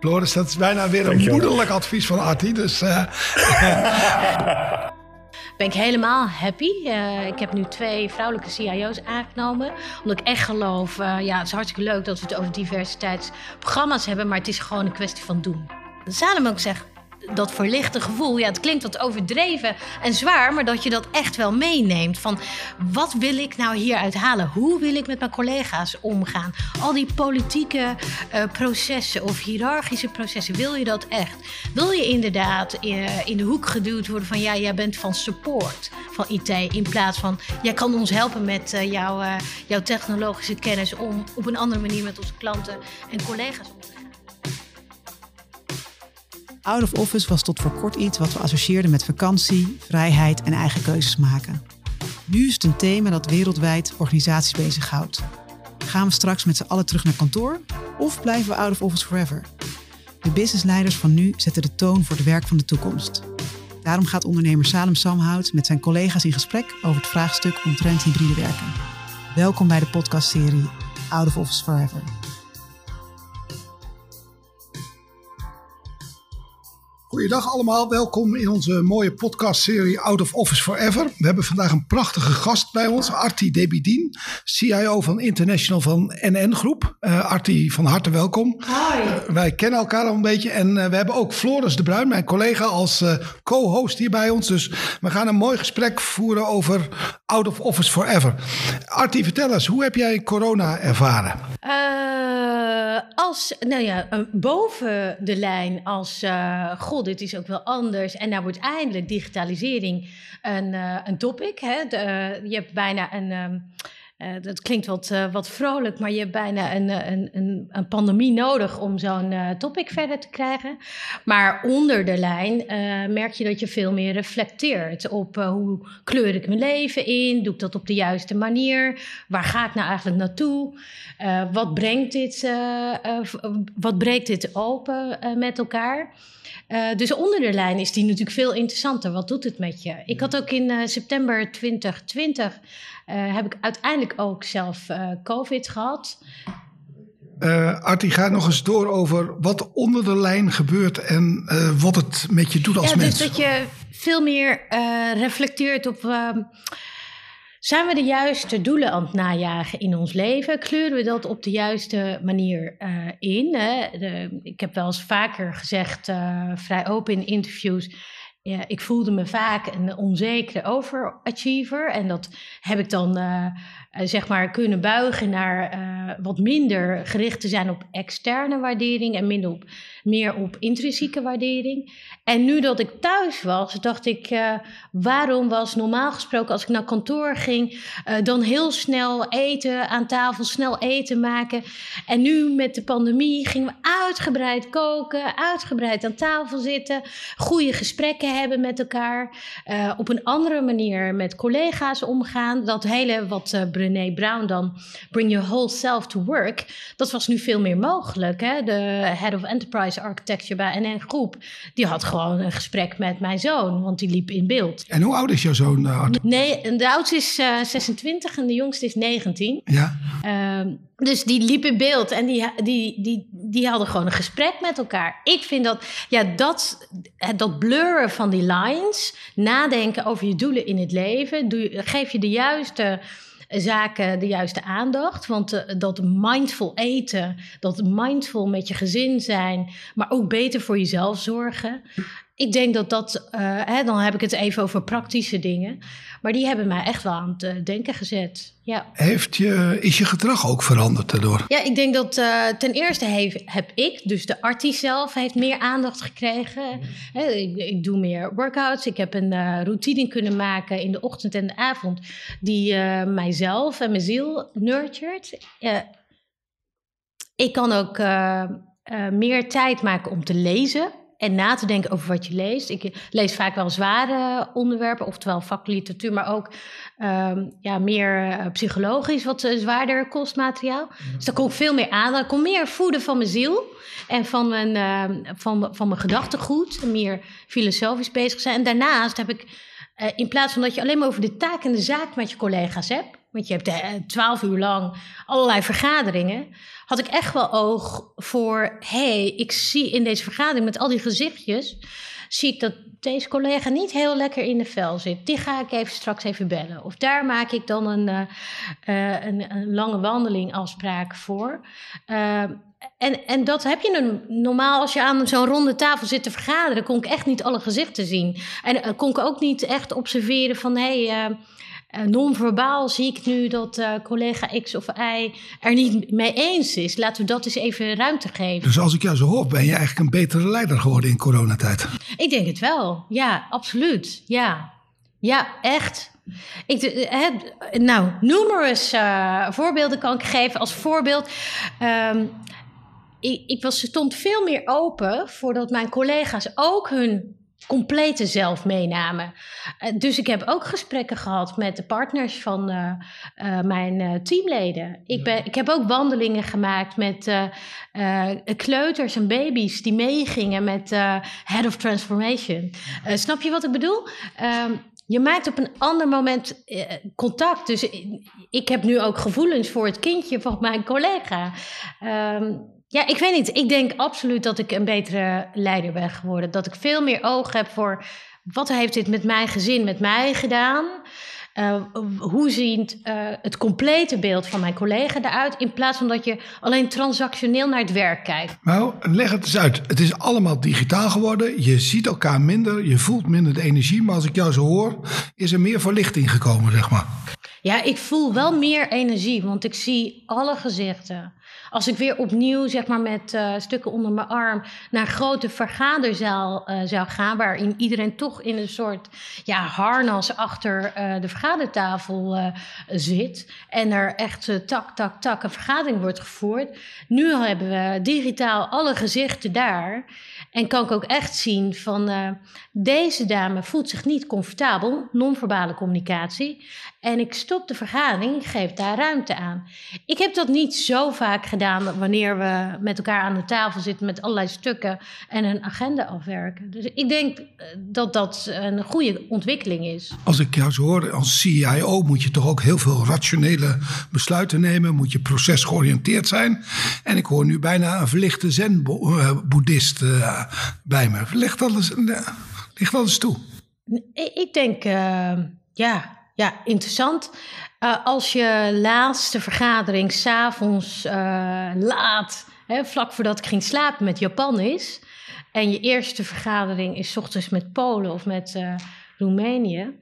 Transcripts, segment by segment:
Floris, dat is bijna weer een moederlijk advies van Artie. Dus, uh... ben ik helemaal happy. Uh, ik heb nu twee vrouwelijke CIO's aangenomen. Omdat ik echt geloof, uh, ja, het is hartstikke leuk dat we het over diversiteitsprogramma's hebben. Maar het is gewoon een kwestie van doen. Salem ook zegt, dat verlichte gevoel, ja, het klinkt wat overdreven en zwaar, maar dat je dat echt wel meeneemt. Van wat wil ik nou hieruit halen? Hoe wil ik met mijn collega's omgaan? Al die politieke uh, processen of hiërarchische processen, wil je dat echt? Wil je inderdaad uh, in de hoek geduwd worden van ja, jij bent van support van IT in plaats van jij kan ons helpen met uh, jouw, jouw technologische kennis om op een andere manier met onze klanten en collega's? Out of office was tot voor kort iets wat we associeerden met vakantie, vrijheid en eigen keuzes maken. Nu is het een thema dat wereldwijd organisaties bezighoudt. Gaan we straks met z'n allen terug naar kantoor of blijven we out of office forever? De businessleiders van nu zetten de toon voor het werk van de toekomst. Daarom gaat ondernemer Salem Samhout met zijn collega's in gesprek over het vraagstuk omtrent hybride werken. Welkom bij de podcastserie Out of Office Forever. Goedendag allemaal, welkom in onze mooie podcastserie Out of Office Forever. We hebben vandaag een prachtige gast bij ons, Artie Debidin, CIO van International van NN Groep. Uh, Artie, van harte welkom. Hoi. Uh, wij kennen elkaar al een beetje en uh, we hebben ook Floris de Bruin, mijn collega, als co-host hier bij ons. Dus we gaan een mooi gesprek voeren over Out of Office Forever. Artie, vertel eens, hoe heb jij corona ervaren? als, nou ja, boven de lijn als, god, dit is ook wel anders. En daar wordt eindelijk digitalisering een, uh, een topic. Hè? De, uh, je hebt bijna een. Um, uh, dat klinkt wat, wat vrolijk, maar je hebt bijna een, een, een, een pandemie nodig om zo'n topic verder te krijgen. Maar onder de lijn merk je dat je veel meer reflecteert op hoe kleur ik mijn leven in? Doe ik dat op de juiste manier? Waar ga ik nou eigenlijk naartoe? wat, brengt dit, wat breekt dit open met elkaar? Uh, dus onder de lijn is die natuurlijk veel interessanter. Wat doet het met je? Ik had ook in uh, september 2020 uh, heb ik uiteindelijk ook zelf COVID gehad. Artie, ga nog eens door over wat onder de lijn gebeurt en wat het met je doet als ja, mens. Dus dat je veel meer reflecteert op ehm, zijn we de juiste doelen aan het najagen in ons leven? Kleuren we dat op de juiste manier uh, in? Hè? De, ik heb wel eens vaker gezegd, uh, vrij open in interviews. Ja, ik voelde me vaak een onzekere overachiever. En dat heb ik dan uh, zeg maar kunnen buigen naar wat minder gericht te zijn op externe waardering en minder op, meer op intrinsieke waardering. En nu dat ik thuis was, dacht ik, uh, waarom was normaal gesproken als ik naar kantoor ging, uh, dan heel snel eten aan tafel, snel eten maken. En nu met de pandemie gingen we uitgebreid koken, uitgebreid aan tafel zitten, goede gesprekken hebben met elkaar, uh, op een andere manier met collega's omgaan. Dat hele wat Brené Brown dan, bring your whole self to work, dat was nu veel meer mogelijk. Hè? De Head of Enterprise Architecture bij NN Groep, die had gewoon een gesprek met mijn zoon, want die liep in beeld. En hoe oud is jouw zoon? Uh, nee, de oudste is uh, eh, 26 en de jongste is 19. Ja. Uh, dus die liep in beeld en die, die, die, die hadden gewoon een gesprek met elkaar. Ik vind dat, ja, dat, dat blurren van die lines, nadenken over je doelen in het leven, doe, geef je de juiste zaken de juiste aandacht. Want uh, dat mindful eten, dat mindful met je gezin zijn, maar ook beter voor jezelf zorgen. Ik denk dat dat, uh, hè, dan heb ik het even over praktische dingen. Maar die hebben mij echt wel aan het uh, denken gezet. Ja. Heeft je, is je gedrag ook veranderd daardoor? Ja, ik denk dat uh, ten eerste heb ik, dus de artiest zelf, heeft meer aandacht gekregen. Mm. ik, ik, doe meer workouts. Ik heb een uh, routine kunnen maken in de ochtend en de avond die mijzelf en mijn ziel nurtured. ik kan ook meer tijd maken om te lezen en na te denken over wat je leest. Ik lees vaak wel zware onderwerpen, oftewel vakliteratuur, maar ook um, ja, meer uh, psychologisch, wat uh, zwaarder kostmateriaal. Mm. Dus daar komt veel meer aan. Er komt meer voeden van mijn ziel en van mijn, uh, van, van mijn gedachtegoed. Meer filosofisch bezig zijn. En daarnaast heb ik, uh, in plaats van dat je alleen maar over de taak en de zaak met je collega's hebt want je hebt eh, twaalf uur lang allerlei vergaderingen, had ik echt wel oog voor, hé, hey, ik zie in deze vergadering met al die gezichtjes, zie ik dat deze collega niet heel lekker in de vel zit. Die ga ik even straks even bellen. Of daar maak ik dan een, uh, een, een, lange wandeling afspraak voor. Uh, en, en dat heb je normaal als je aan zo'n ronde tafel zit te vergaderen, kon ik echt niet alle gezichten zien. En kon ik ook niet echt observeren van hé. Hey, non-verbaal zie ik nu dat uh, collega X of Y er niet mee eens is. Laten we dat eens even ruimte geven. Dus als ik jou zo hoor, ben je eigenlijk een betere leider geworden in coronatijd? Ik denk het wel. Ja, absoluut. Ja, ja echt. Ik heb, nou, numerous uh, voorbeelden kan ik geven. Als voorbeeld, um, ik, ik was, stond veel meer open voordat mijn collega's ook hun complete zelf meenamen. Uh, dus ik heb ook gesprekken gehad met de partners van uh, uh, mijn teamleden. Ik, ben, ik heb ook wandelingen gemaakt met kleuters en baby's die meegingen met Head of Transformation. snap je wat ik bedoel? Um, je maakt op een ander moment contact. Dus ik heb nu ook gevoelens voor het kindje van mijn collega. Um, ja, ik weet niet. Ik denk absoluut dat ik een betere leider ben geworden. Dat ik veel meer oog heb voor wat heeft dit met mijn gezin, met mij gedaan. Uh, hoe ziet uh, het complete beeld van mijn collega eruit? In plaats van dat je alleen transactioneel naar het werk kijkt. Nou, leg het eens uit. Het is allemaal digitaal geworden. Je ziet elkaar minder. Je voelt minder de energie. Maar als ik jou zo hoor, is er meer verlichting gekomen, zeg maar. Ja, ik voel wel meer energie, want ik zie alle gezichten. Als ik weer opnieuw, zeg maar, met uh, stukken onder mijn arm naar een grote vergaderzaal uh, zou gaan, waarin iedereen toch in een soort ja, harnas achter uh, de vergadertafel zit en er echt tak, tak, tak een vergadering wordt gevoerd. Nu hebben we digitaal alle gezichten daar. En kan ik ook echt zien van deze dame voelt zich niet comfortabel, non-verbale communicatie. En ik stop de vergadering, geef daar ruimte aan. Ik heb dat niet zo vaak gedaan wanneer we met elkaar aan de tafel zitten met allerlei stukken en een agenda afwerken. Dus ik denk eh, dat dat een goede ontwikkeling is. Als ik jou zo hoor, als CIO moet je toch ook heel veel rationele besluiten nemen, moet je procesgeoriënteerd zijn. En ik hoor nu bijna een verlichte zen-boeddhist uh, bij me. Ligt alles, ligt alles toe? Ik denk, uh, ja, ja, interessant. Uh, als je laatste vergadering s'avonds uh, laat, hè, vlak voordat ik ging slapen met Japan is. En je eerste vergadering is ochtends met Polen of met uh, Roemenië.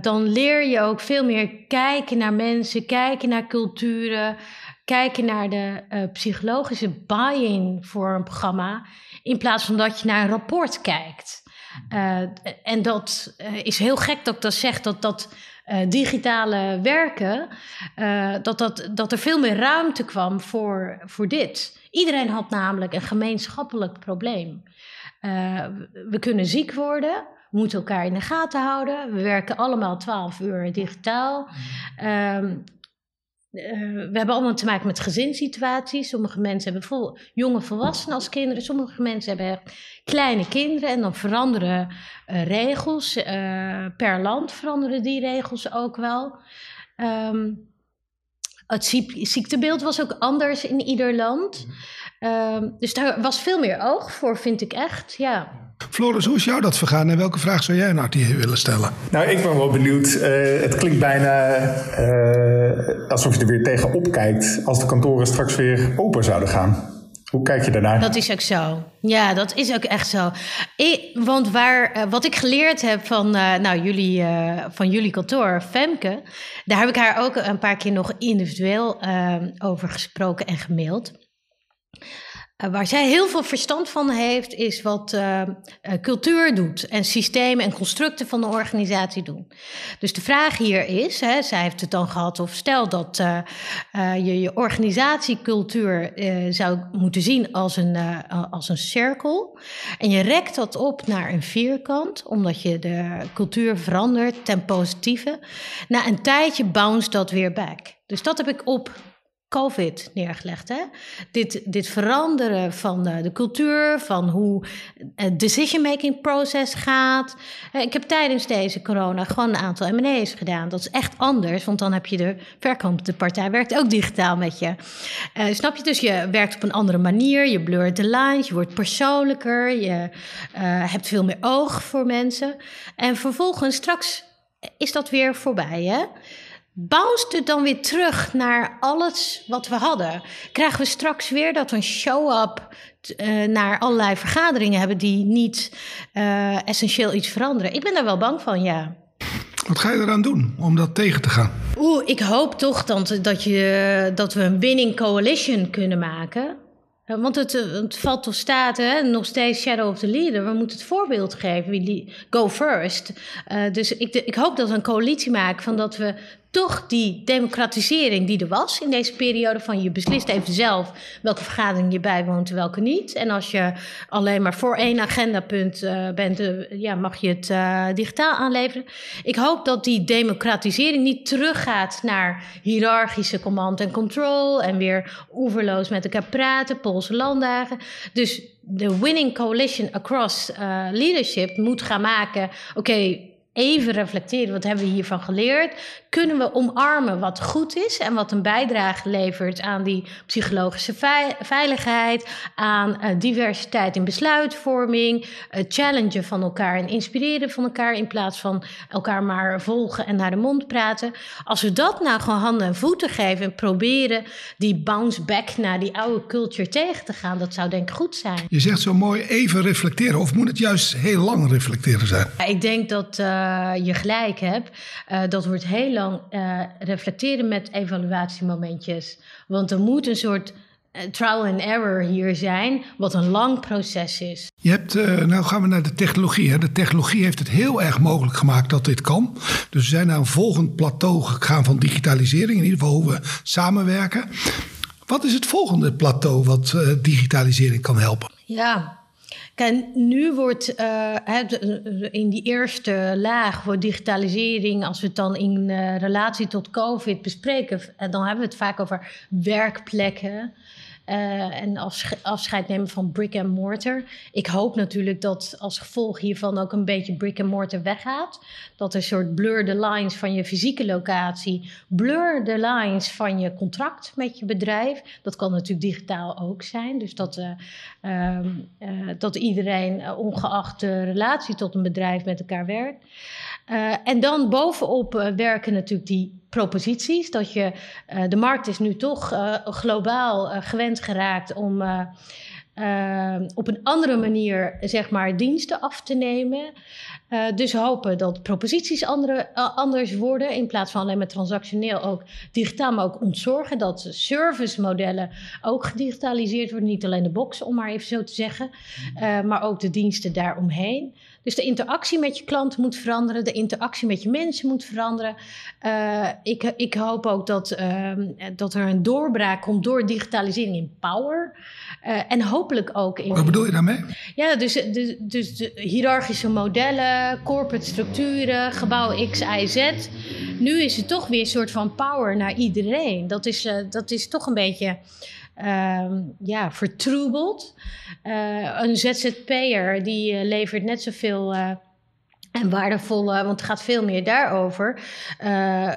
dan leer je ook veel meer kijken naar mensen, kijken naar culturen, kijken naar de psychologische buy-in voor een programma. In plaats van dat je naar een rapport kijkt. Uh, en dat uh, is heel gek dat ik dat zeg, dat dat uh, digitale werken, dat, dat, dat er veel meer ruimte kwam voor, voor dit. Iedereen had namelijk een gemeenschappelijk probleem. we kunnen ziek worden, we moeten elkaar in de gaten houden. We werken allemaal 12 uur digitaal. Um, uh, we hebben allemaal te maken met gezinssituaties. Sommige mensen hebben jonge volwassenen als kinderen. Sommige mensen hebben kleine kinderen. En dan veranderen uh, regels. Uh, per land veranderen die regels ook wel. Um, het ziektebeeld was ook anders in ieder land. Um, dus daar was veel meer oog voor, vind ik echt. Ja. Floris, hoe is jou dat vergaan en welke vraag zou jij nou die willen stellen? Nou, ik ben wel benieuwd. Uh, het klinkt bijna uh, alsof je er weer tegenop kijkt als de kantoren straks weer open zouden gaan. Hoe kijk je daarnaar? Dat is ook zo. Ja, dat is ook echt zo. Ik, want waar, uh, wat ik geleerd heb van, nou, jullie, van jullie kantoor, Femke, daar heb ik haar ook een paar keer nog individueel over gesproken en gemaild. Eh, waar zij heel veel verstand van heeft, is wat uh, cultuur doet en systemen en constructen van de organisatie doen. Dus de vraag hier is, hè, zij heeft het dan gehad, of stel dat je je organisatiecultuur zou moeten zien als een, als een cirkel. En je rekt dat op naar een vierkant, omdat je de cultuur verandert ten positieve. Na een tijdje bounce dat weer back. Dus dat heb ik op COVID neergelegd. Hè? Dit, dit veranderen van de, de cultuur, van hoe het decision-making proces gaat. Eh, ik heb tijdens deze corona gewoon een aantal M&A's gedaan. Dat is echt anders, want dan heb je de verkomende partij werkt ook digitaal met je. Snap je? Dus je werkt op een andere manier, je blurt de lines, je wordt persoonlijker, je hebt veel meer oog voor mensen. En vervolgens straks is dat weer voorbij, hè? Bouwt het dan weer terug naar alles wat we hadden? Krijgen we straks weer dat we een show-up uh, naar allerlei vergaderingen hebben die niet uh, essentieel iets veranderen? Ik ben daar wel bang van, ja. Wat ga je eraan doen om dat tegen te gaan? Oeh, ik hoop toch dat, dat, je, dat we een winning coalition kunnen maken. Want het, het valt toch staat, hè? nog steeds shadow of the leader. We moeten het voorbeeld geven. Wie go first. Uh, dus ik, ik hoop dat we een coalitie maken van dat we toch die democratisering die er was in deze periode van je beslist even zelf welke vergadering je bijwoont en welke niet. En als je alleen maar voor één agendapunt uh, bent, uh, ja, mag je het uh, digitaal aanleveren. Ik hoop dat die democratisering niet teruggaat naar hiërarchische command en control en weer oeverloos met elkaar praten, Poolse landdagen. Dus de winning coalition across leadership moet gaan maken, oké, even reflecteren. Wat hebben we hiervan geleerd? Kunnen we omarmen wat goed is en wat een bijdrage levert aan die psychologische veiligheid, aan uh, diversiteit in besluitvorming, het challengen van elkaar en inspireren van elkaar in plaats van elkaar maar volgen en naar de mond praten. Als we dat nou gewoon handen en voeten geven en proberen die bounce back naar die oude culture tegen te gaan, dat zou denk ik goed zijn. Je zegt zo mooi even reflecteren, of moet het juist heel lang reflecteren zijn? Ik denk dat. Uh, uh, je gelijk hebt. Uh, dat wordt heel lang uh, reflecteren met evaluatiemomentjes. Want er moet een soort trial and error hier zijn, wat een lang proces is. Je hebt, nou gaan we naar de technologie. Hè. De technologie heeft het heel erg mogelijk gemaakt dat dit kan. Dus we zijn naar een volgend plateau gegaan van digitalisering. In ieder geval hoe we samenwerken. Wat is het volgende plateau wat digitalisering kan helpen? Ja, Kijk, nu wordt uh, in die eerste laag wordt digitalisering, als we het dan in uh, relatie tot COVID bespreken, dan hebben we het vaak over werkplekken. Uh, en afscheid nemen van brick and mortar. Ik hoop natuurlijk dat als gevolg hiervan ook een beetje brick and mortar weggaat. Dat een soort blur the lines van je fysieke locatie, blur the lines van je contract met je bedrijf. Dat kan natuurlijk digitaal ook zijn. Dus dat, uh, uh, dat iedereen, ongeacht de relatie tot een bedrijf, met elkaar werkt. en dan bovenop werken natuurlijk die proposities. Dat je, uh, de markt is nu toch uh, globaal uh, gewend geraakt om op een andere manier zeg maar, diensten af te nemen. dus hopen dat proposities andere, anders worden. In plaats van alleen maar transactioneel ook digitaal, maar ook ontzorgen. Dat servicemodellen ook gedigitaliseerd worden. Niet alleen de box, om maar even zo te zeggen. maar ook de diensten daaromheen. Dus de interactie met je klant moet veranderen, de interactie met je mensen moet veranderen. Uh, ik, ik hoop ook dat, uh, dat er een doorbraak komt door digitalisering in power. Uh, en hopelijk ook in. Wat bedoel je daarmee? Ja, dus, dus, dus de hiërarchische modellen, corporate structuren, gebouw X, Y, Z. Nu is het toch weer een soort van power naar iedereen. Dat is, dat is toch een beetje uh, ja, vertroebeld. Uh, een ZZP'er die uh, levert net zoveel uh, en waardevolle, want het gaat veel meer daarover, uh,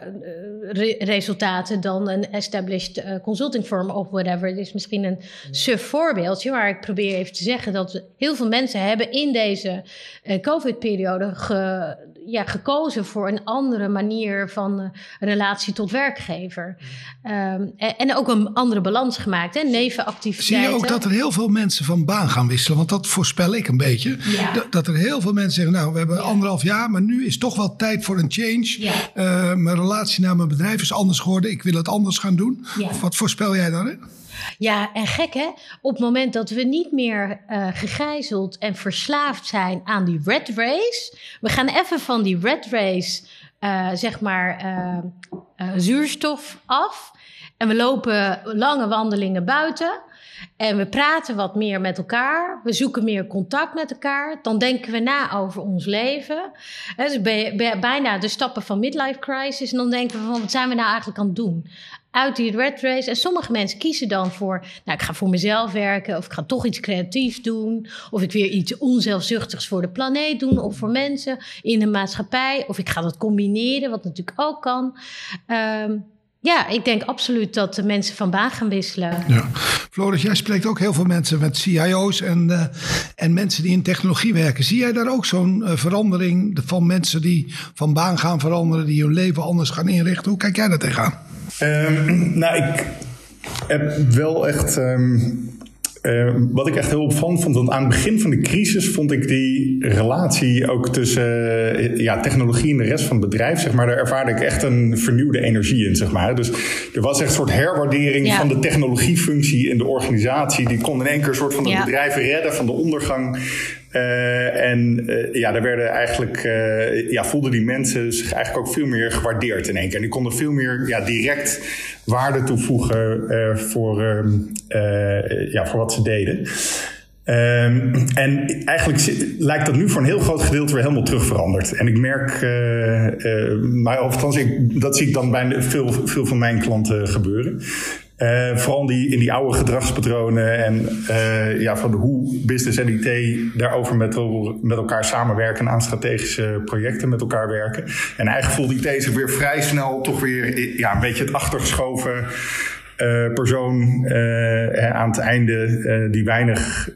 re resultaten dan een established uh, consulting firm of whatever. Het is misschien een suf voorbeeldje, maar ik probeer even te zeggen dat heel veel mensen hebben in deze uh, COVID-periode ge, ja, gekozen voor een andere manier van relatie tot werkgever. Um, en, en, ook een andere balans gemaakt, hè, nevenactiviteiten. Zie je ook dat er heel veel mensen van baan gaan wisselen? Want dat voorspel ik een beetje. Ja. Dat er heel veel mensen zeggen, nou, we hebben ja. Anderhalf jaar, maar nu is toch wel tijd voor een change. Ja. Uh, mijn relatie naar mijn bedrijf is anders geworden. Ik wil het anders gaan doen. Wat voorspel jij daarin? Ja, en gek hè? Op het moment dat we niet meer uh, gegijzeld en verslaafd zijn aan die red race. We gaan even van die red race, uh, zeg maar, zuurstof af. En we lopen lange wandelingen buiten. En we praten wat meer met elkaar. We zoeken meer contact met elkaar. Dan denken we na over ons leven. Dus bijna de stappen van midlife crisis. En dan denken we van, wat zijn we nou eigenlijk aan het doen? uit die red race. En sommige mensen kiezen dan voor, nou, ik ga voor mezelf werken, of ik ga toch iets creatiefs doen, of ik weer iets onzelfzuchtigs voor de planeet doen, of voor mensen in de maatschappij, of ik ga dat combineren, wat natuurlijk ook kan. Um, ja, ik denk absoluut dat de mensen van baan gaan wisselen. Ja. Floris, jij spreekt ook heel veel mensen met CIO's en, uh, en mensen die in technologie werken. Zie jij daar ook zo'n uh, verandering van mensen die van baan gaan veranderen, die hun leven anders gaan inrichten? Hoe kijk jij daar tegenaan? Um, nou, ik heb wel echt. Um uh, wat ik echt heel opvallend vond, want aan het begin van de crisis vond ik die relatie ook tussen uh, ja, technologie en de rest van het bedrijf, zeg maar, daar ervaarde ik echt een vernieuwde energie in, zeg maar. Dus er was echt een soort herwaardering ja. van de technologiefunctie in de organisatie. Die kon in één keer een soort van de ja. bedrijven redden van de ondergang. Uh, en uh, ja, daar werden eigenlijk, uh, ja, voelden die mensen zich eigenlijk ook veel meer gewaardeerd in één keer. En die konden veel meer ja, direct waarde toevoegen voor, ehm, ja, voor wat ze deden. Um, en eigenlijk lijkt dat nu voor een heel groot gedeelte weer helemaal terug veranderd. En ik merk, uh, uh, maar althans, dat zie ik dan bij veel, veel van mijn klanten gebeuren. Uh, vooral die, in die oude gedragspatronen en uh, ja, van hoe business en IT daarover met, met elkaar samenwerken aan strategische projecten met elkaar werken. En eigenlijk voelt IT zich weer vrij snel toch weer ja, een beetje het achtergeschoven uh, persoon aan het einde die weinig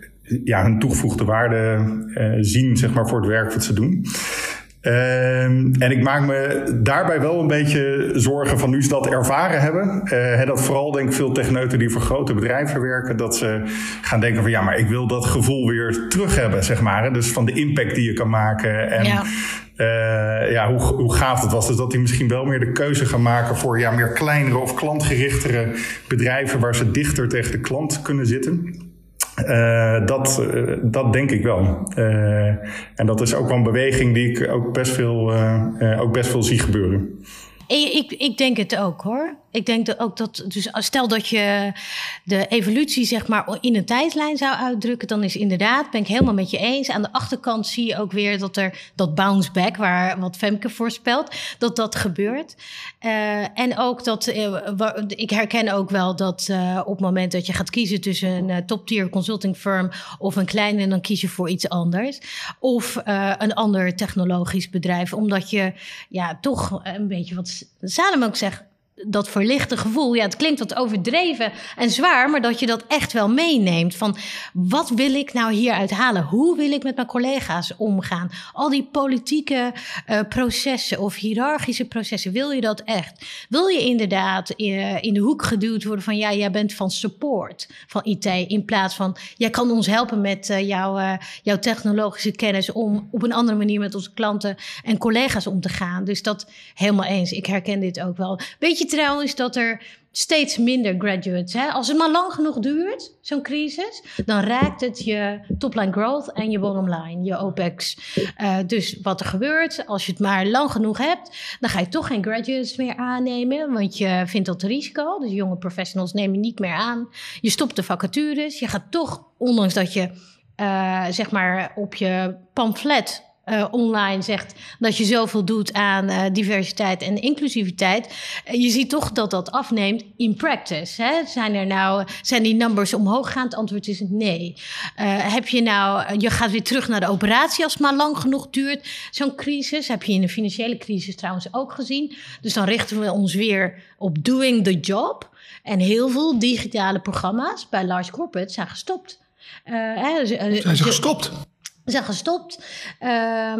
ja, hun toegevoegde waarde zien zeg maar, voor het werk wat ze doen. Um, en ik maak me daarbij wel een beetje zorgen van nu ze dat ervaren hebben. Uh, dat vooral denk ik veel techneuten die voor grote bedrijven werken, dat ze gaan denken van ja, maar ik wil dat gevoel weer terug hebben, zeg maar. Dus van de impact die je kan maken. En ja. Uh, ja, hoe, hoe gaaf het was. Dus dat die misschien wel meer de keuze gaan maken voor ja, meer kleinere of klantgerichtere bedrijven waar ze dichter tegen de klant kunnen zitten. Uh, dat, uh, dat denk ik wel. Uh, en dat is ook wel een beweging die ik ook best veel, ook best veel zie gebeuren. Ik, ik denk het ook hoor. Ik denk dat ook dat, dus stel dat je de evolutie zeg maar in een tijdlijn zou uitdrukken, dan is inderdaad, ben ik helemaal met je eens. Aan de achterkant zie je ook weer dat er dat bounce back, waar wat Femke voorspelt, dat dat gebeurt. Uh, en ook dat, uh, ik herken ook wel dat uh, op het moment dat je gaat kiezen tussen een top tier consulting firm of een kleine, dan kies je voor iets anders. Of een ander technologisch bedrijf, omdat je ja toch een beetje wat Salem ook zegt, dat verlichte gevoel, ja, het klinkt wat overdreven en zwaar, maar dat je dat echt wel meeneemt. Van wat wil ik nou hieruit halen? Hoe wil ik met mijn collega's omgaan? Al die politieke uh, processen of hiërarchische processen, wil je dat echt? Wil je inderdaad uh, in de hoek geduwd worden van ja, jij bent van support van IT, in plaats van jij kan ons helpen met uh, jouw, jouw technologische kennis om op een andere manier met onze klanten en collega's om te gaan. Dus dat helemaal eens. Ik herken dit ook wel. Weet trouwens dat er steeds minder graduates. Hè? Als het maar lang genoeg duurt, zo'n crisis, dan raakt het je topline growth en je bottom line, je OPEX. Uh, dus wat er gebeurt, als je het maar lang genoeg hebt, dan ga je toch geen graduates meer aannemen, want je vindt dat risico. Dus jonge professionals neem je niet meer aan. Je stopt de vacatures. Je gaat toch, ondanks dat je uh, zeg maar op je pamflet uh, online zegt dat je zoveel doet aan uh, diversiteit en inclusiviteit. Uh, je ziet toch dat dat afneemt in practice. Hè? Zijn er nou, zijn die numbers omhoog gaan? Het antwoord is nee. heb je nou, je gaat weer terug naar de operatie als het maar lang genoeg duurt, zo'n crisis. Heb je in de financiële crisis trouwens ook gezien. Dus dan richten we ons weer op doing the job. En heel veel digitale programma's bij large corporates zijn gestopt. Hè, zijn ze gestopt? Zijn gestopt. Uh,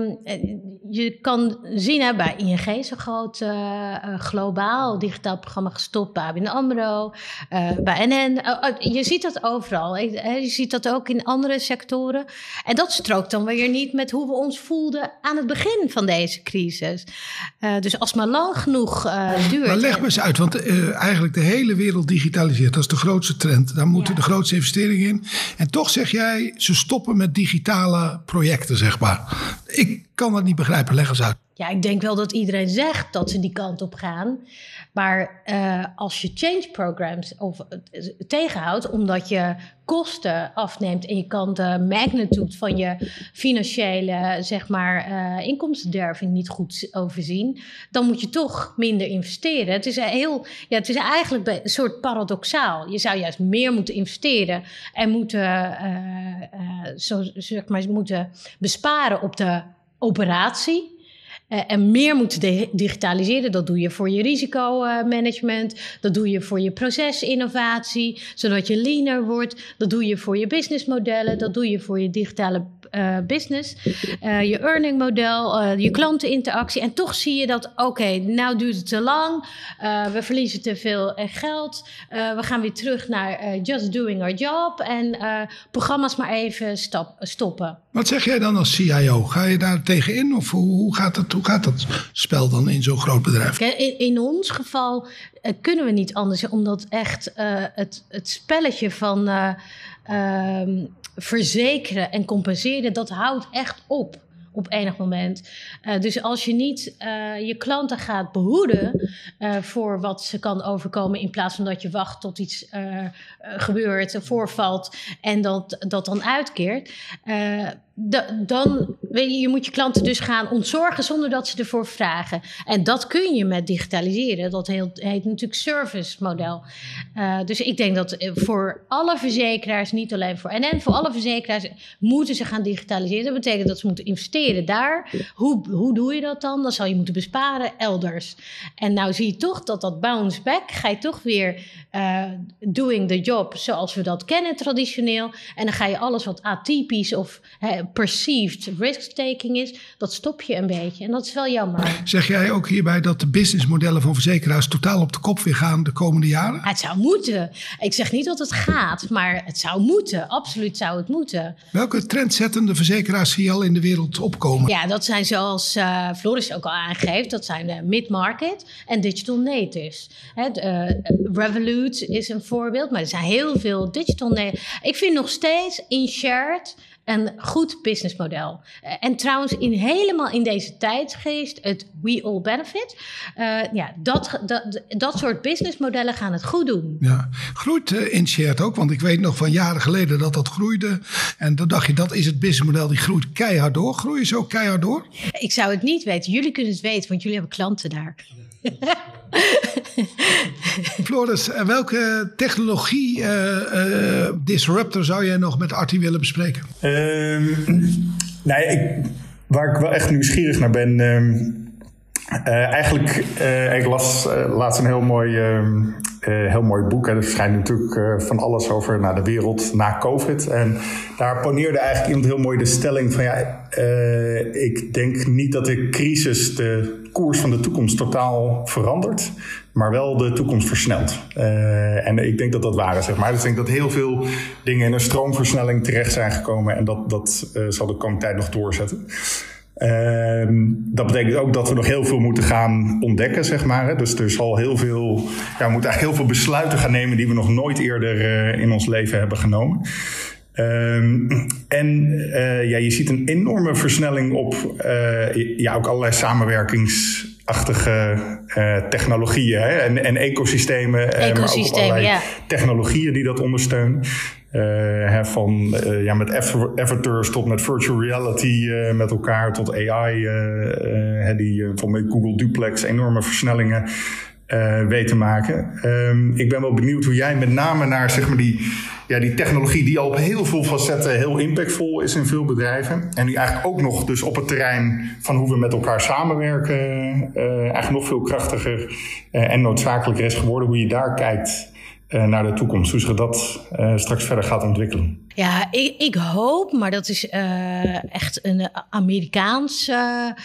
je kan zien hè, bij ING is een groot uh, globaal digitaal programma gestopt. Bij ABN AMRO, uh, bij NN. je ziet dat overal. Je ziet dat ook in andere sectoren. En dat strookt dan weer niet met hoe we ons voelden aan het begin van deze crisis. dus als maar lang genoeg duurt. Maar leg me eens uit, want eigenlijk de hele wereld digitaliseert. Dat is de grootste trend. Daar moeten ja. de grootste investeringen in. En toch zeg jij, ze stoppen met digitale projecten, zeg maar. Ik kan dat niet begrijpen. Leg eens uit. Ja, ik denk wel dat iedereen zegt dat ze die kant op gaan. Maar uh, als je change programs of, uh, tegenhoudt, omdat je kosten afneemt en je kan de magnitude van je financiële zeg maar, uh, inkomstenderving niet goed overzien, dan moet je toch minder investeren. Het is, heel, ja, het is eigenlijk een soort paradoxaal. Je zou juist meer moeten investeren en moeten, zo, zeg maar, moeten besparen op de operatie. Uh, en meer moeten digitaliseren. Dat doe je voor je risicomanagement. dat doe je voor je procesinnovatie, zodat je leaner wordt. Dat doe je voor je businessmodellen. Dat doe je voor je digitale uh, business. Uh, je earning model, je klanteninteractie. En toch zie je dat, oké, nou duurt het te lang. we verliezen te veel geld. we gaan weer terug naar just doing our job. En programma's maar even stop, stoppen. Wat zeg jij dan als CIO? Ga je daar tegenin? Of hoe, hoe gaat het? Hoe gaat dat spel dan in zo'n groot bedrijf? In, in ons geval uh, kunnen we niet anders, omdat echt uh, het, het spelletje van uh, verzekeren en compenseren, dat houdt echt op op enig moment. Dus als je niet je klanten gaat behoeden voor wat ze kan overkomen, in plaats van dat je wacht tot iets gebeurt, voorvalt en dat, dat dan uitkeert, dan weet je, je moet je klanten dus gaan ontzorgen zonder dat ze ervoor vragen. En dat kun je met digitaliseren. Dat heet, natuurlijk service model. Uh, dus ik denk dat voor alle verzekeraars, niet alleen voor NN, voor alle verzekeraars moeten ze gaan digitaliseren. Dat betekent dat ze moeten investeren daar. Hoe, hoe doe je dat dan? Dan zal je moeten besparen elders. En nou zie je toch dat dat bounce back, ga je toch weer uh, doing the job zoals we dat kennen traditioneel. En dan ga je alles wat atypisch of perceived risk-taking is, dat stop je een beetje. En dat is wel jammer. Zeg jij ook hierbij dat de businessmodellen van verzekeraars totaal op de kop weer gaan de komende jaren? Het zou moeten. Ik zeg niet dat het gaat, maar het zou moeten. Absoluut zou het moeten. Welke trendzettende verzekeraars zie je al in de wereld opkomen? Ja, dat zijn zoals uh, Floris ook al aangeeft, dat zijn de mid-market en digital natives. Het, uh, Revolut is een voorbeeld, maar er zijn heel veel digital natives. Ik vind nog steeds in shared een goed businessmodel. Uh, en trouwens, in, helemaal in deze tijdsgeest, het we all benefit. Uh, ja, dat, dat, dat soort businessmodellen gaan het goed doen. Ja, groeit uh, InShared ook? Want ik weet nog van jaren geleden dat dat groeide. En dan dacht je, dat is het businessmodel, die groeit keihard door. Groeien ze ook keihard door? Ik zou het niet weten. Jullie kunnen het weten, want jullie hebben klanten daar. Floris, welke technologie uh, disruptor zou jij nog met Artie willen bespreken? Um, nee, ik, waar ik wel echt nieuwsgierig naar ben. Uh, eigenlijk, ik las laatst een heel mooi, um, heel mooi boek. Hè. Er verschijnt natuurlijk van alles over naar de wereld na COVID. En daar poneerde eigenlijk iemand heel mooi de stelling van ja, ik denk niet dat de crisis de koers van de toekomst totaal verandert, maar wel de toekomst versnelt. En ik denk dat dat waar is, zeg maar. Dus ik denk dat heel veel dingen in een stroomversnelling terecht zijn gekomen en dat, dat zal de komende tijd nog doorzetten. Uh, dat betekent ook dat we nog heel veel moeten gaan ontdekken, zeg maar. Dus er zal heel veel, ja, we moeten eigenlijk heel veel besluiten gaan nemen die we nog nooit eerder uh, in ons leven hebben genomen. Um, en uh, ja, je ziet een enorme versnelling op uh, ja, ook allerlei samenwerkingsachtige technologieën hè? En, en ecosystemen. Ecosysteem, maar ook allerlei ja. technologieën die dat ondersteunen. Hè, van ja, met avatars tot met virtual reality met elkaar tot AI. die van met Google Duplex enorme versnellingen uh, weet te maken. Um, ik ben wel benieuwd hoe jij met name naar zeg maar, die, ja, die technologie die al op heel veel facetten heel impactvol is in veel bedrijven. En die eigenlijk ook nog dus op het terrein van hoe we met elkaar samenwerken eigenlijk nog veel krachtiger en noodzakelijker is geworden. Hoe je daar kijkt naar de toekomst. Hoe zich dat uh, straks verder gaat ontwikkelen. Ja, ik, ik hoop, maar dat is uh, echt een Amerikaanse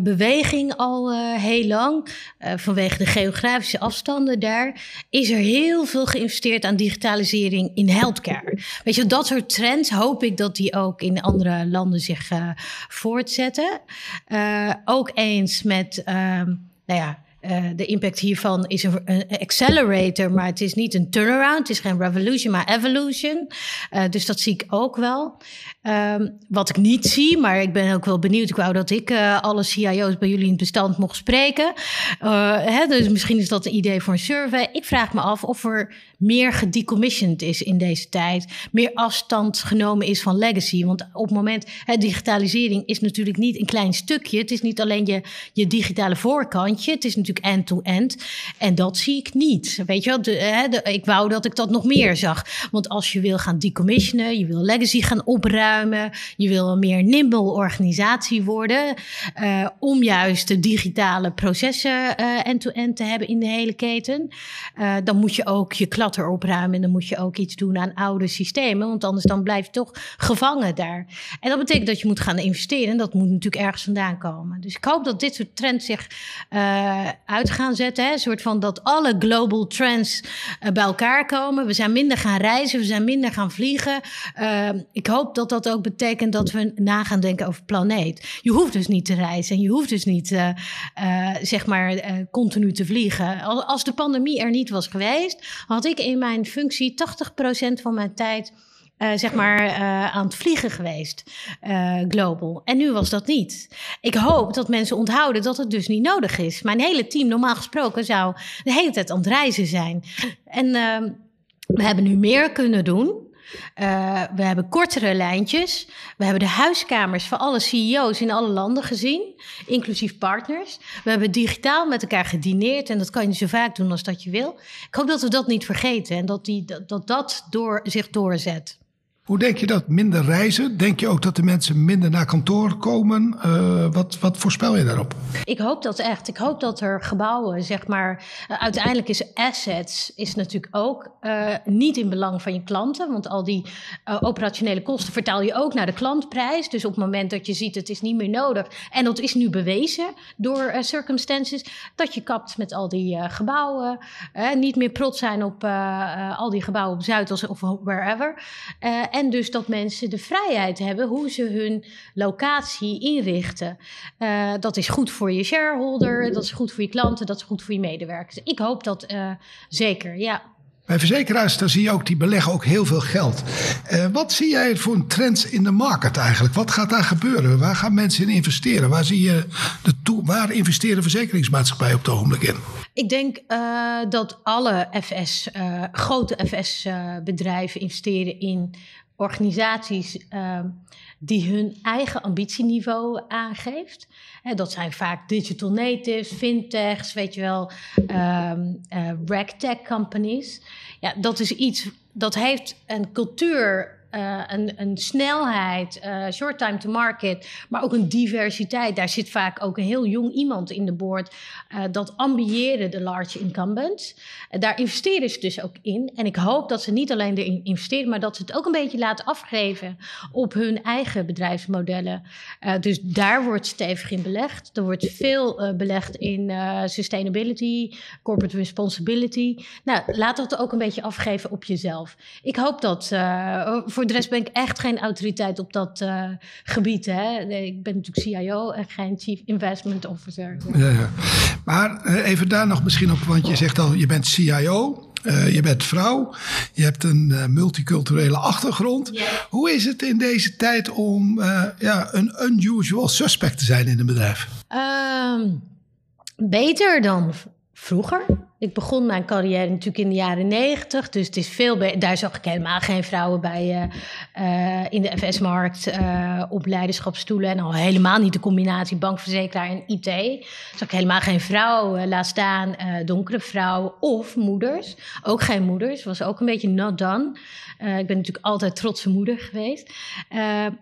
beweging al heel lang. vanwege de geografische afstanden daar. Is er heel veel geïnvesteerd aan digitalisering in healthcare. Weet je, dat soort trends hoop ik dat die ook in andere landen zich voortzetten. ook eens met, nou ja de impact hiervan is een, accelerator, maar het is niet een turnaround. Het is geen revolution, maar evolution. dus dat zie ik ook wel. Ehm, wat ik niet zie, maar ik ben ook wel benieuwd. Ik wou dat ik alle CIO's bij jullie in het bestand mocht spreken. Hè, dus misschien is dat een idee voor een survey. Ik vraag me af of er meer gedecommissioned is in deze tijd. Meer afstand genomen is van legacy. Want op het moment, hè, digitalisering is natuurlijk niet een klein stukje. Het is niet alleen je, je digitale voorkantje. Het is natuurlijk end-to-end. En dat zie ik niet. Weet je wel, hè, ik wou dat ik dat nog meer zag. Want als je wil gaan decommissionen, je wil legacy gaan opruimen, je wil een meer nimble organisatie worden. Uh, om juist de digitale processen uh, end-to-end te hebben in de hele keten. Uh, dan moet je ook je klant opruimen. En dan moet je ook iets doen aan oude systemen. Want anders dan blijf je toch gevangen daar. En dat betekent dat je moet gaan investeren. En dat moet natuurlijk ergens vandaan komen. Dus ik hoop dat dit soort trends zich uit gaan zetten. Hè? Een soort van dat alle global trends bij elkaar komen. We zijn minder gaan reizen. We zijn minder gaan vliegen. Ik hoop dat dat ook betekent dat we na gaan denken over planeet. Je hoeft dus niet te reizen. En je hoeft dus niet zeg maar continu te vliegen. Als de pandemie er niet was geweest, had ik in mijn functie 80% van mijn tijd. Zeg maar aan het vliegen geweest, global. En nu was dat niet. Ik hoop dat mensen onthouden dat het dus niet nodig is. Mijn hele team, normaal gesproken, zou de hele tijd aan het reizen zijn. En ehm, we hebben nu meer kunnen doen. Uh, we hebben kortere lijntjes. We hebben de huiskamers van alle CEO's in alle landen gezien, inclusief partners. We hebben digitaal met elkaar gedineerd en dat kan je zo vaak doen als dat je wil. Ik hoop dat we dat niet vergeten en dat die, dat, dat, dat door, zich doorzet. Hoe denk je dat? Minder reizen? Denk je ook dat de mensen minder naar kantoor komen? Uh, wat, wat voorspel je daarop? Ik hoop dat echt. Ik hoop dat er gebouwen, zeg maar. Uh, uiteindelijk is assets is natuurlijk ook uh, niet in belang van je klanten. Want al die operationele kosten vertaal je ook naar de klantprijs. Dus op het moment dat je ziet het is niet meer nodig. En dat is nu bewezen door circumstances. Dat je kapt met al die gebouwen. niet meer trots zijn op al die gebouwen op Zuidas of wherever. En dus dat mensen de vrijheid hebben hoe ze hun locatie inrichten. Uh, dat is goed voor je shareholder, dat is goed voor je klanten, dat is goed voor je medewerkers. Ik hoop dat uh, zeker, ja. Bij verzekeraars daar zie je ook, die beleggen ook heel veel geld. Uh, wat zie jij voor een trend in de markt eigenlijk? Wat gaat daar gebeuren? Waar gaan mensen in investeren? Waar, zie je de waar investeren verzekeringsmaatschappijen op het ogenblik in? Ik denk uh, dat alle FS, uh, grote FS-bedrijven investeren in organisaties uh, die hun eigen ambitieniveau aangeeft. Dat zijn vaak digital natives, fintechs, weet je wel, um, ragtech companies. Ja, dat is iets dat heeft een cultuur uh, een, snelheid, uh, short time to market, maar ook een diversiteit. Daar zit vaak ook een heel jong iemand in de board. Uh, dat ambiëren de large incumbents. daar investeren ze dus ook in. En ik hoop dat ze niet alleen erin investeren, maar dat ze het ook een beetje laten afgeven op hun eigen bedrijfsmodellen. dus daar wordt stevig in belegd. Er wordt veel belegd in sustainability, corporate responsibility. Nou, laat dat ook een beetje afgeven op jezelf. Ik hoop dat voor voor de rest ben ik echt geen autoriteit op dat uh, gebied. Hè. Ik ben natuurlijk CIO en geen Chief Investment Officer. Ja, ja. Maar uh, even daar nog misschien op, want je zegt al, je bent CIO. Uh, je bent vrouw, je hebt een multiculturele achtergrond. Yeah. Hoe is het in deze tijd om ja, een unusual suspect te zijn in een bedrijf? Um, beter dan vroeger. Ik begon mijn carrière natuurlijk in de jaren negentig. Dus het is veel daar zag ik helemaal geen vrouwen bij uh, in de FS-markt uh, op leiderschapsstoelen. En al helemaal niet de combinatie bankverzekeraar en IT. Zag ik helemaal geen vrouw, laat staan donkere vrouwen of moeders. Ook geen moeders, was ook een beetje not done. Ik ben natuurlijk altijd trotse moeder geweest.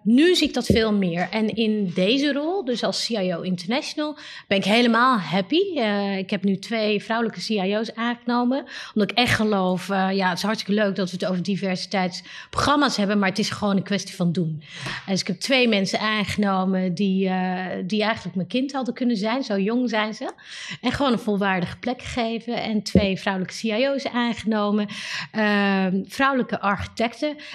nu zie ik dat veel meer. En in deze rol, dus als CIO International, ben ik helemaal happy. ik heb nu twee vrouwelijke CIO's aangenomen. Omdat ik echt geloof, ja, het is hartstikke leuk dat we het over diversiteitsprogramma's hebben, maar het is gewoon een kwestie van doen. dus ik heb twee mensen aangenomen die, die eigenlijk mijn kind hadden kunnen zijn, zo jong zijn ze. En gewoon een volwaardige plek geven. En twee vrouwelijke CIO's aangenomen, uh, vrouwelijke architecten.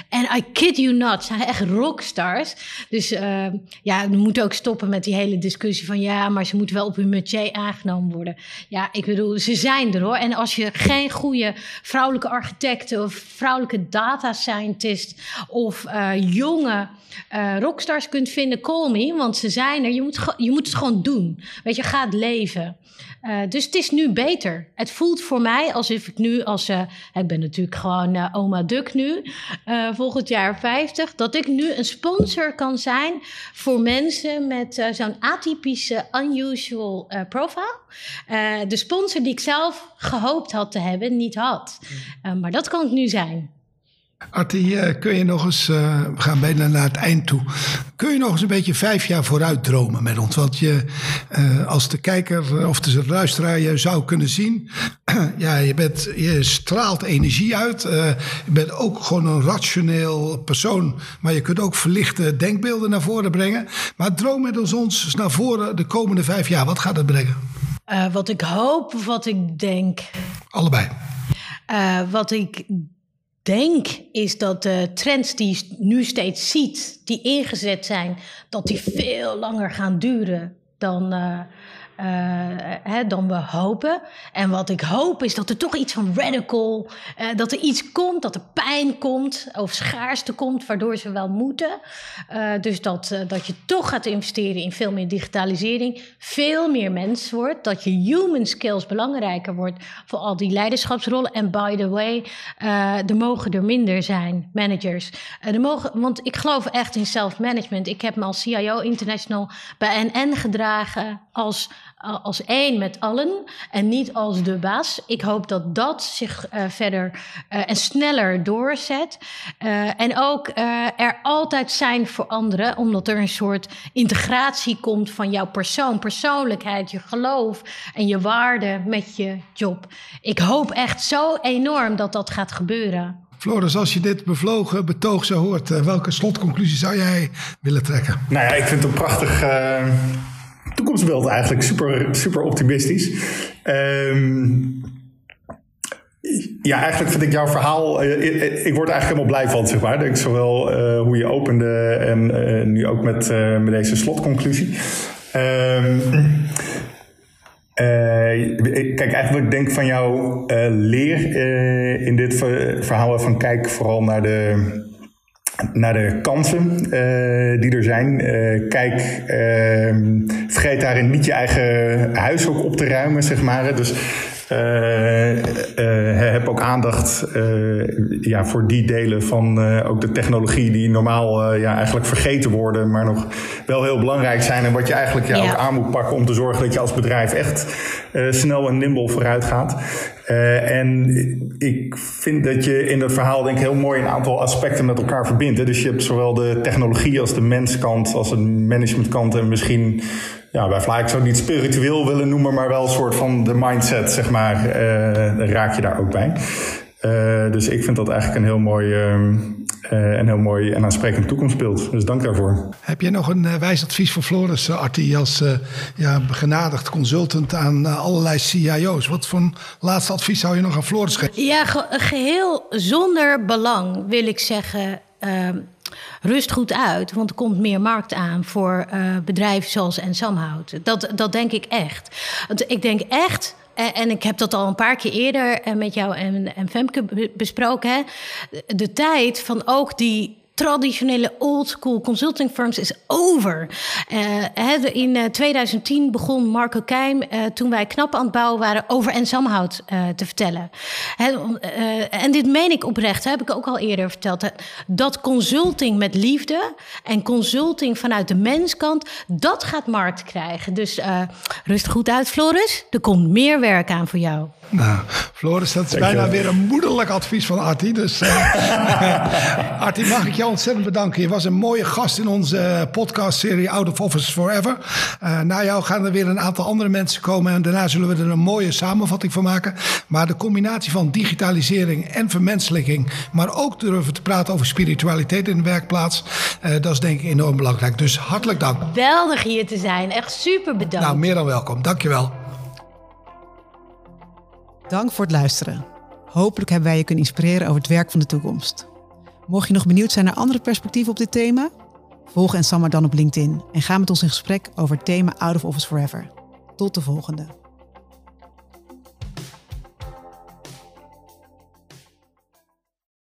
En I kid you not, zijn echt rockstars. Dus ehm, ja, we moeten ook stoppen met die hele discussie van ja, maar ze moeten wel op hun métier aangenomen worden. Ja, ik bedoel, ze zijn er hoor. En als je geen goede vrouwelijke architecten of vrouwelijke data scientist of uh, jonge uh, rockstars kunt vinden, call me, want ze zijn er. Je moet, je moet het gewoon doen. Weet je, gaat leven. Uh, dus het is nu beter. Het voelt voor mij alsof ik nu, als uh, ik ben natuurlijk gewoon uh, oma Duk nu, volgend jaar 50, dat ik nu een sponsor kan zijn voor mensen met zo'n atypische, unusual profile. de sponsor die ik zelf gehoopt had te hebben, niet had. maar dat kan ik nu zijn. Artie, eh, kun je nog eens, uh, we gaan bijna naar het eind toe. Kun je nog eens een beetje vijf jaar vooruit dromen met ons? Want je, uh, als de kijker of de luisteraar je zou kunnen zien, ja, je, bent, je straalt energie uit. je bent ook gewoon een rationeel persoon, maar je kunt ook verlichte denkbeelden naar voren brengen. Maar droom met ons eens naar voren de komende vijf jaar. Wat gaat het brengen? wat ik hoop, wat ik denk. Allebei. wat ik denk is dat de trends die je nu steeds ziet, die ingezet zijn, dat die veel langer gaan duren dan, uh, uh, hè, dan we hopen. En wat ik hoop is dat er toch iets van radical, uh, dat er iets komt, dat er pijn komt of schaarste komt, waardoor ze wel moeten. Uh, dus dat, dat je toch gaat investeren in veel meer digitalisering, veel meer mens wordt, dat je human skills belangrijker wordt voor al die leiderschapsrollen. En by the way, er mogen er minder zijn, managers. er mogen, want ik geloof echt in self-management. Ik heb me als CIO International bij NN gedragen als als één met allen en niet als de baas. Ik hoop dat dat zich uh, verder uh, en sneller doorzet. Uh, en ook er altijd zijn voor anderen, omdat er een soort integratie komt van jouw persoon, persoonlijkheid, je geloof en je waarde met je job. Ik hoop echt zo enorm dat dat gaat gebeuren. Floris, als je dit bevlogen betoog zo hoort, welke slotconclusie zou jij willen trekken? Nou ja, ik vind het een prachtig toekomstbeeld eigenlijk super, super optimistisch. Um, ja, eigenlijk vind ik jouw verhaal. Ik, ik, word eigenlijk helemaal blij van, zeg maar. Denk zowel hoe je opende en nu ook met, met deze slotconclusie. Um, kijk, eigenlijk denk van jouw leer in dit verhaal van kijk vooral naar de naar de kansen uh, die er zijn. Uh, kijk, uh, vergeet daarin niet je eigen huis ook op te ruimen, zeg maar. Dus heb ook aandacht ja, voor die delen van ook de technologie die normaal ja, eigenlijk vergeten worden, maar nog wel heel belangrijk zijn. En wat je eigenlijk ja, ook aan moet pakken om te zorgen dat je als bedrijf echt snel en nimble vooruit gaat. Uh, en ik vind dat je in dat verhaal denk ik heel mooi een aantal aspecten met elkaar verbindt. Dus je hebt zowel de technologie als de menskant, als de managementkant en misschien, ja, bij Fly, ik zou het niet spiritueel willen noemen, maar wel een soort van de mindset, zeg maar, uh, raak je daar ook bij. Uh, dus ik vind dat eigenlijk een heel mooi, uh, een heel mooi en aansprekend toekomstbeeld. Dus dank daarvoor. Heb jij nog een uh, wijs advies voor Floris, Artie, als ja, begenadigd consultant aan allerlei CIO's? Wat voor een laatste advies zou je nog aan Floris geven? Ja, ge geheel zonder belang wil ik zeggen. Ehm, rust goed uit, want er komt meer markt aan voor bedrijven zoals Ensamhout. Dat, dat denk ik echt. Want ik denk echt en, en, ik heb dat al een paar keer eerder eh, met jou en, en Femke besproken. Hè? De tijd van ook die traditionele old school consulting firms is over. Uh, in 2010 begon Marco Keim, uh, toen wij knap aan het bouwen waren, over Ensamhout uh, te vertellen. en dit meen ik oprecht, heb ik ook al eerder verteld. Dat consulting met liefde en consulting vanuit de menskant, dat gaat markt krijgen. Dus rust goed uit, Floris. Er komt meer werk aan voor jou. Nou, Floris, dat is bijna weer een moederlijk advies van Artie. Dus Artie, mag ik jou ontzettend bedanken. Je was een mooie gast in onze podcastserie Out of Office Forever. Uh, na jou gaan er weer een aantal andere mensen komen. En daarna zullen we er een mooie samenvatting van maken. Maar de combinatie van digitalisering en vermenselijking. Maar ook durven te praten over spiritualiteit in de werkplaats. Uh, dat is denk ik enorm belangrijk. Dus hartelijk dank. Geweldig hier te zijn. Echt super bedankt. Nou, meer dan welkom. Dankjewel. Dank voor het luisteren. Hopelijk hebben wij je kunnen inspireren over het werk van de toekomst. Mocht je nog benieuwd zijn naar andere perspectieven op dit thema, volg en Samar dan op LinkedIn en ga met ons in gesprek over het thema Out of Office Forever. Tot de volgende.